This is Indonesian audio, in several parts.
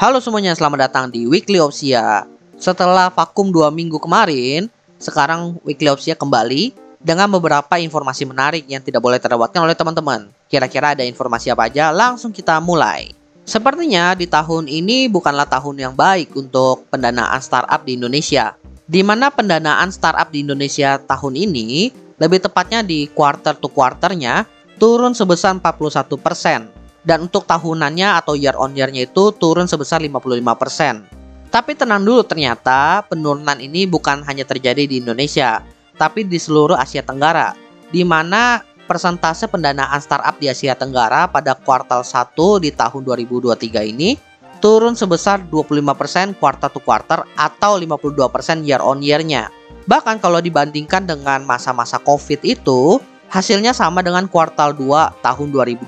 Halo semuanya, selamat datang di Weekly Opsia. Setelah vakum dua minggu kemarin, sekarang Weekly Opsia kembali dengan beberapa informasi menarik yang tidak boleh terlewatkan oleh teman-teman. Kira-kira ada informasi apa aja? Langsung kita mulai. Sepertinya di tahun ini bukanlah tahun yang baik untuk pendanaan startup di Indonesia. Di mana pendanaan startup di Indonesia tahun ini, lebih tepatnya di quarter to quarternya, turun sebesar 41% dan untuk tahunannya atau year on year-nya itu turun sebesar 55%. Tapi tenang dulu ternyata penurunan ini bukan hanya terjadi di Indonesia, tapi di seluruh Asia Tenggara, di mana persentase pendanaan startup di Asia Tenggara pada kuartal 1 di tahun 2023 ini turun sebesar 25% kuartal to quarter atau 52% year on year-nya. Bahkan kalau dibandingkan dengan masa-masa Covid itu, Hasilnya sama dengan kuartal 2 tahun 2020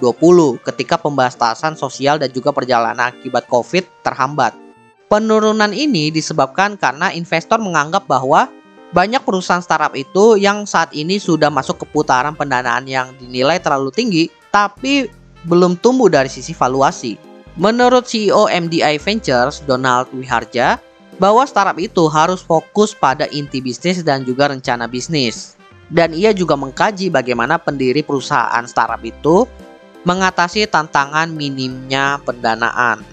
ketika pembatasan sosial dan juga perjalanan akibat Covid terhambat. Penurunan ini disebabkan karena investor menganggap bahwa banyak perusahaan startup itu yang saat ini sudah masuk ke putaran pendanaan yang dinilai terlalu tinggi tapi belum tumbuh dari sisi valuasi. Menurut CEO MDI Ventures, Donald Wiharja, bahwa startup itu harus fokus pada inti bisnis dan juga rencana bisnis dan ia juga mengkaji bagaimana pendiri perusahaan startup itu mengatasi tantangan minimnya pendanaan.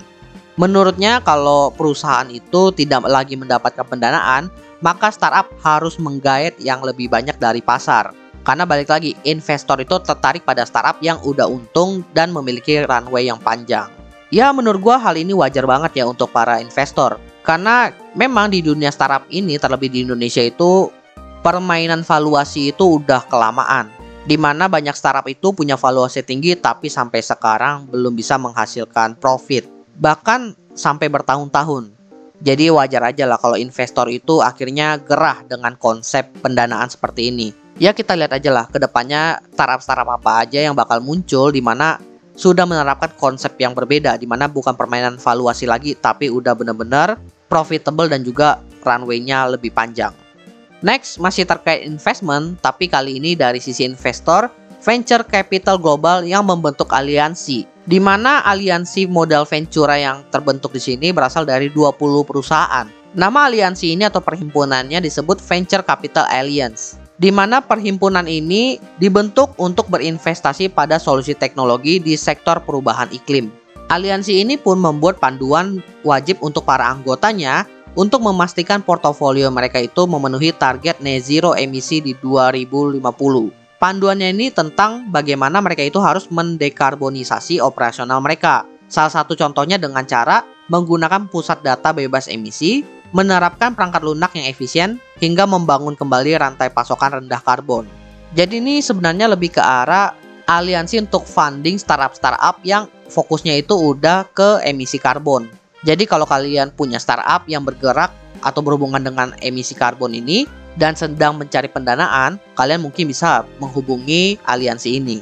Menurutnya kalau perusahaan itu tidak lagi mendapatkan pendanaan, maka startup harus menggait yang lebih banyak dari pasar. Karena balik lagi, investor itu tertarik pada startup yang udah untung dan memiliki runway yang panjang. Ya menurut gua hal ini wajar banget ya untuk para investor. Karena memang di dunia startup ini, terlebih di Indonesia itu permainan valuasi itu udah kelamaan. Di mana banyak startup itu punya valuasi tinggi tapi sampai sekarang belum bisa menghasilkan profit. Bahkan sampai bertahun-tahun. Jadi wajar aja lah kalau investor itu akhirnya gerah dengan konsep pendanaan seperti ini. Ya kita lihat aja lah ke depannya startup-startup apa aja yang bakal muncul di mana sudah menerapkan konsep yang berbeda di mana bukan permainan valuasi lagi tapi udah benar-benar profitable dan juga runway-nya lebih panjang. Next, masih terkait investment, tapi kali ini dari sisi investor, venture capital global yang membentuk aliansi. Di mana aliansi modal ventura yang terbentuk di sini berasal dari 20 perusahaan. Nama aliansi ini atau perhimpunannya disebut Venture Capital Alliance. Di mana perhimpunan ini dibentuk untuk berinvestasi pada solusi teknologi di sektor perubahan iklim. Aliansi ini pun membuat panduan wajib untuk para anggotanya untuk memastikan portofolio mereka itu memenuhi target net zero emisi di 2050. Panduannya ini tentang bagaimana mereka itu harus mendekarbonisasi operasional mereka. Salah satu contohnya dengan cara menggunakan pusat data bebas emisi, menerapkan perangkat lunak yang efisien, hingga membangun kembali rantai pasokan rendah karbon. Jadi ini sebenarnya lebih ke arah aliansi untuk funding startup-startup yang fokusnya itu udah ke emisi karbon. Jadi kalau kalian punya startup yang bergerak atau berhubungan dengan emisi karbon ini dan sedang mencari pendanaan, kalian mungkin bisa menghubungi aliansi ini.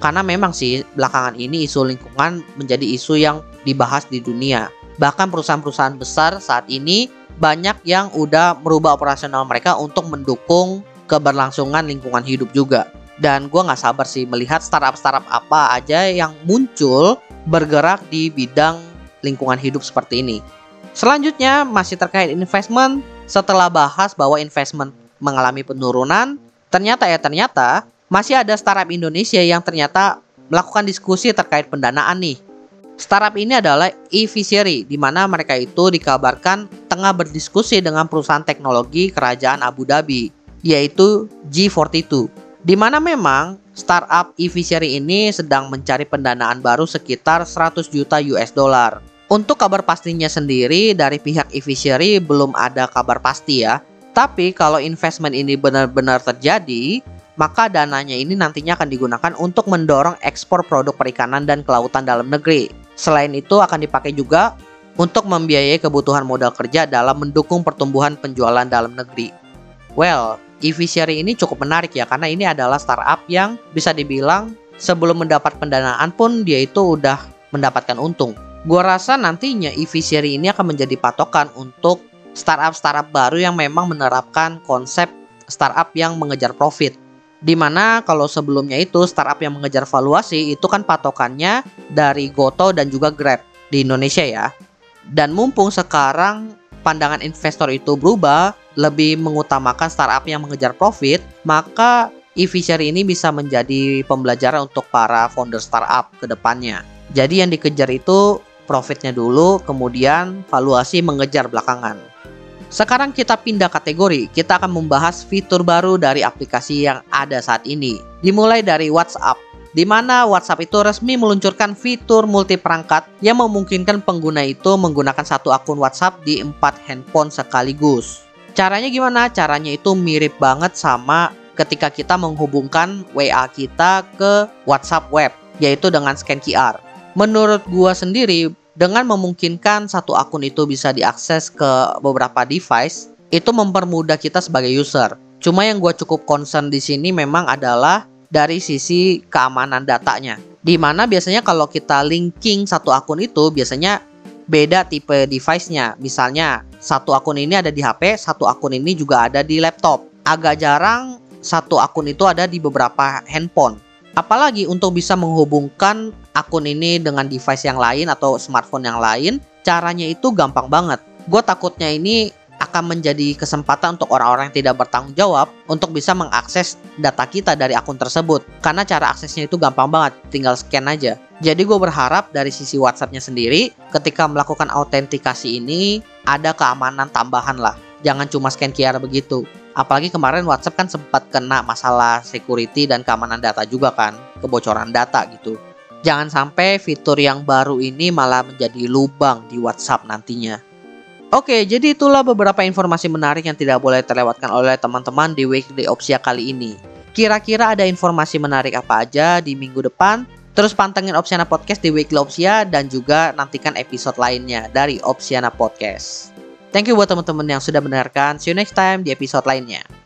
Karena memang sih belakangan ini isu lingkungan menjadi isu yang dibahas di dunia. Bahkan perusahaan-perusahaan besar saat ini banyak yang udah merubah operasional mereka untuk mendukung keberlangsungan lingkungan hidup juga. Dan gue nggak sabar sih melihat startup-startup apa aja yang muncul bergerak di bidang lingkungan hidup seperti ini. Selanjutnya masih terkait investment, setelah bahas bahwa investment mengalami penurunan, ternyata ya ternyata masih ada startup Indonesia yang ternyata melakukan diskusi terkait pendanaan nih. Startup ini adalah e-Fishery, di mana mereka itu dikabarkan tengah berdiskusi dengan perusahaan teknologi kerajaan Abu Dhabi, yaitu G42. Di mana memang startup e-Fishery ini sedang mencari pendanaan baru sekitar 100 juta US dollar. Untuk kabar pastinya sendiri dari pihak e-fishery belum ada kabar pasti ya. Tapi kalau investment ini benar-benar terjadi, maka dananya ini nantinya akan digunakan untuk mendorong ekspor produk perikanan dan kelautan dalam negeri. Selain itu akan dipakai juga untuk membiayai kebutuhan modal kerja dalam mendukung pertumbuhan penjualan dalam negeri. Well, e-fishery ini cukup menarik ya karena ini adalah startup yang bisa dibilang sebelum mendapat pendanaan pun dia itu udah mendapatkan untung. Gua rasa nantinya e-fishery ini akan menjadi patokan untuk startup-startup baru yang memang menerapkan konsep startup yang mengejar profit. Di mana kalau sebelumnya itu startup yang mengejar valuasi itu kan patokannya dari Goto dan juga Grab di Indonesia ya. Dan mumpung sekarang pandangan investor itu berubah, lebih mengutamakan startup yang mengejar profit, maka e-fishery ini bisa menjadi pembelajaran untuk para founder startup ke depannya. Jadi yang dikejar itu profitnya dulu, kemudian valuasi mengejar belakangan. Sekarang kita pindah kategori, kita akan membahas fitur baru dari aplikasi yang ada saat ini. Dimulai dari WhatsApp, di mana WhatsApp itu resmi meluncurkan fitur multi perangkat yang memungkinkan pengguna itu menggunakan satu akun WhatsApp di empat handphone sekaligus. Caranya gimana? Caranya itu mirip banget sama ketika kita menghubungkan WA kita ke WhatsApp web, yaitu dengan scan QR. Menurut gua sendiri, dengan memungkinkan satu akun itu bisa diakses ke beberapa device, itu mempermudah kita sebagai user. Cuma yang gua cukup concern di sini memang adalah dari sisi keamanan datanya. Di mana biasanya kalau kita linking satu akun itu biasanya beda tipe device-nya. Misalnya satu akun ini ada di HP, satu akun ini juga ada di laptop. Agak jarang satu akun itu ada di beberapa handphone. Apalagi untuk bisa menghubungkan akun ini dengan device yang lain atau smartphone yang lain, caranya itu gampang banget. Gue takutnya ini akan menjadi kesempatan untuk orang-orang yang tidak bertanggung jawab untuk bisa mengakses data kita dari akun tersebut. Karena cara aksesnya itu gampang banget, tinggal scan aja. Jadi gue berharap dari sisi WhatsAppnya sendiri, ketika melakukan autentikasi ini, ada keamanan tambahan lah. Jangan cuma scan QR begitu. Apalagi kemarin WhatsApp kan sempat kena masalah security dan keamanan data juga kan, kebocoran data gitu. Jangan sampai fitur yang baru ini malah menjadi lubang di WhatsApp nantinya. Oke, jadi itulah beberapa informasi menarik yang tidak boleh terlewatkan oleh teman-teman di Weekly Opsia kali ini. Kira-kira ada informasi menarik apa aja di minggu depan? Terus pantengin Opsiana Podcast di Weekly Opsia dan juga nantikan episode lainnya dari Opsiana Podcast. Thank you buat teman-teman yang sudah mendengarkan. See you next time di episode lainnya.